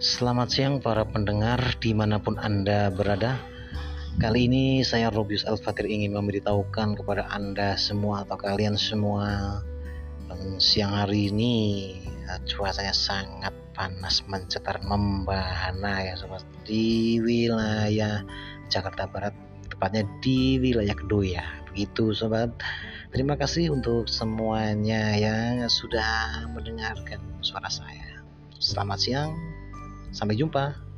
Selamat siang para pendengar di mana pun Anda berada. Kali ini saya Robius Al-Fatir ingin memberitahukan kepada Anda semua atau kalian semua Siang hari ini eh, cuacanya sangat panas mencetar membahana ya sobat. Di wilayah Jakarta Barat tepatnya di wilayah Kedoya. Begitu sobat. Terima kasih untuk semuanya yang sudah mendengarkan suara saya. Selamat siang Sampai jumpa.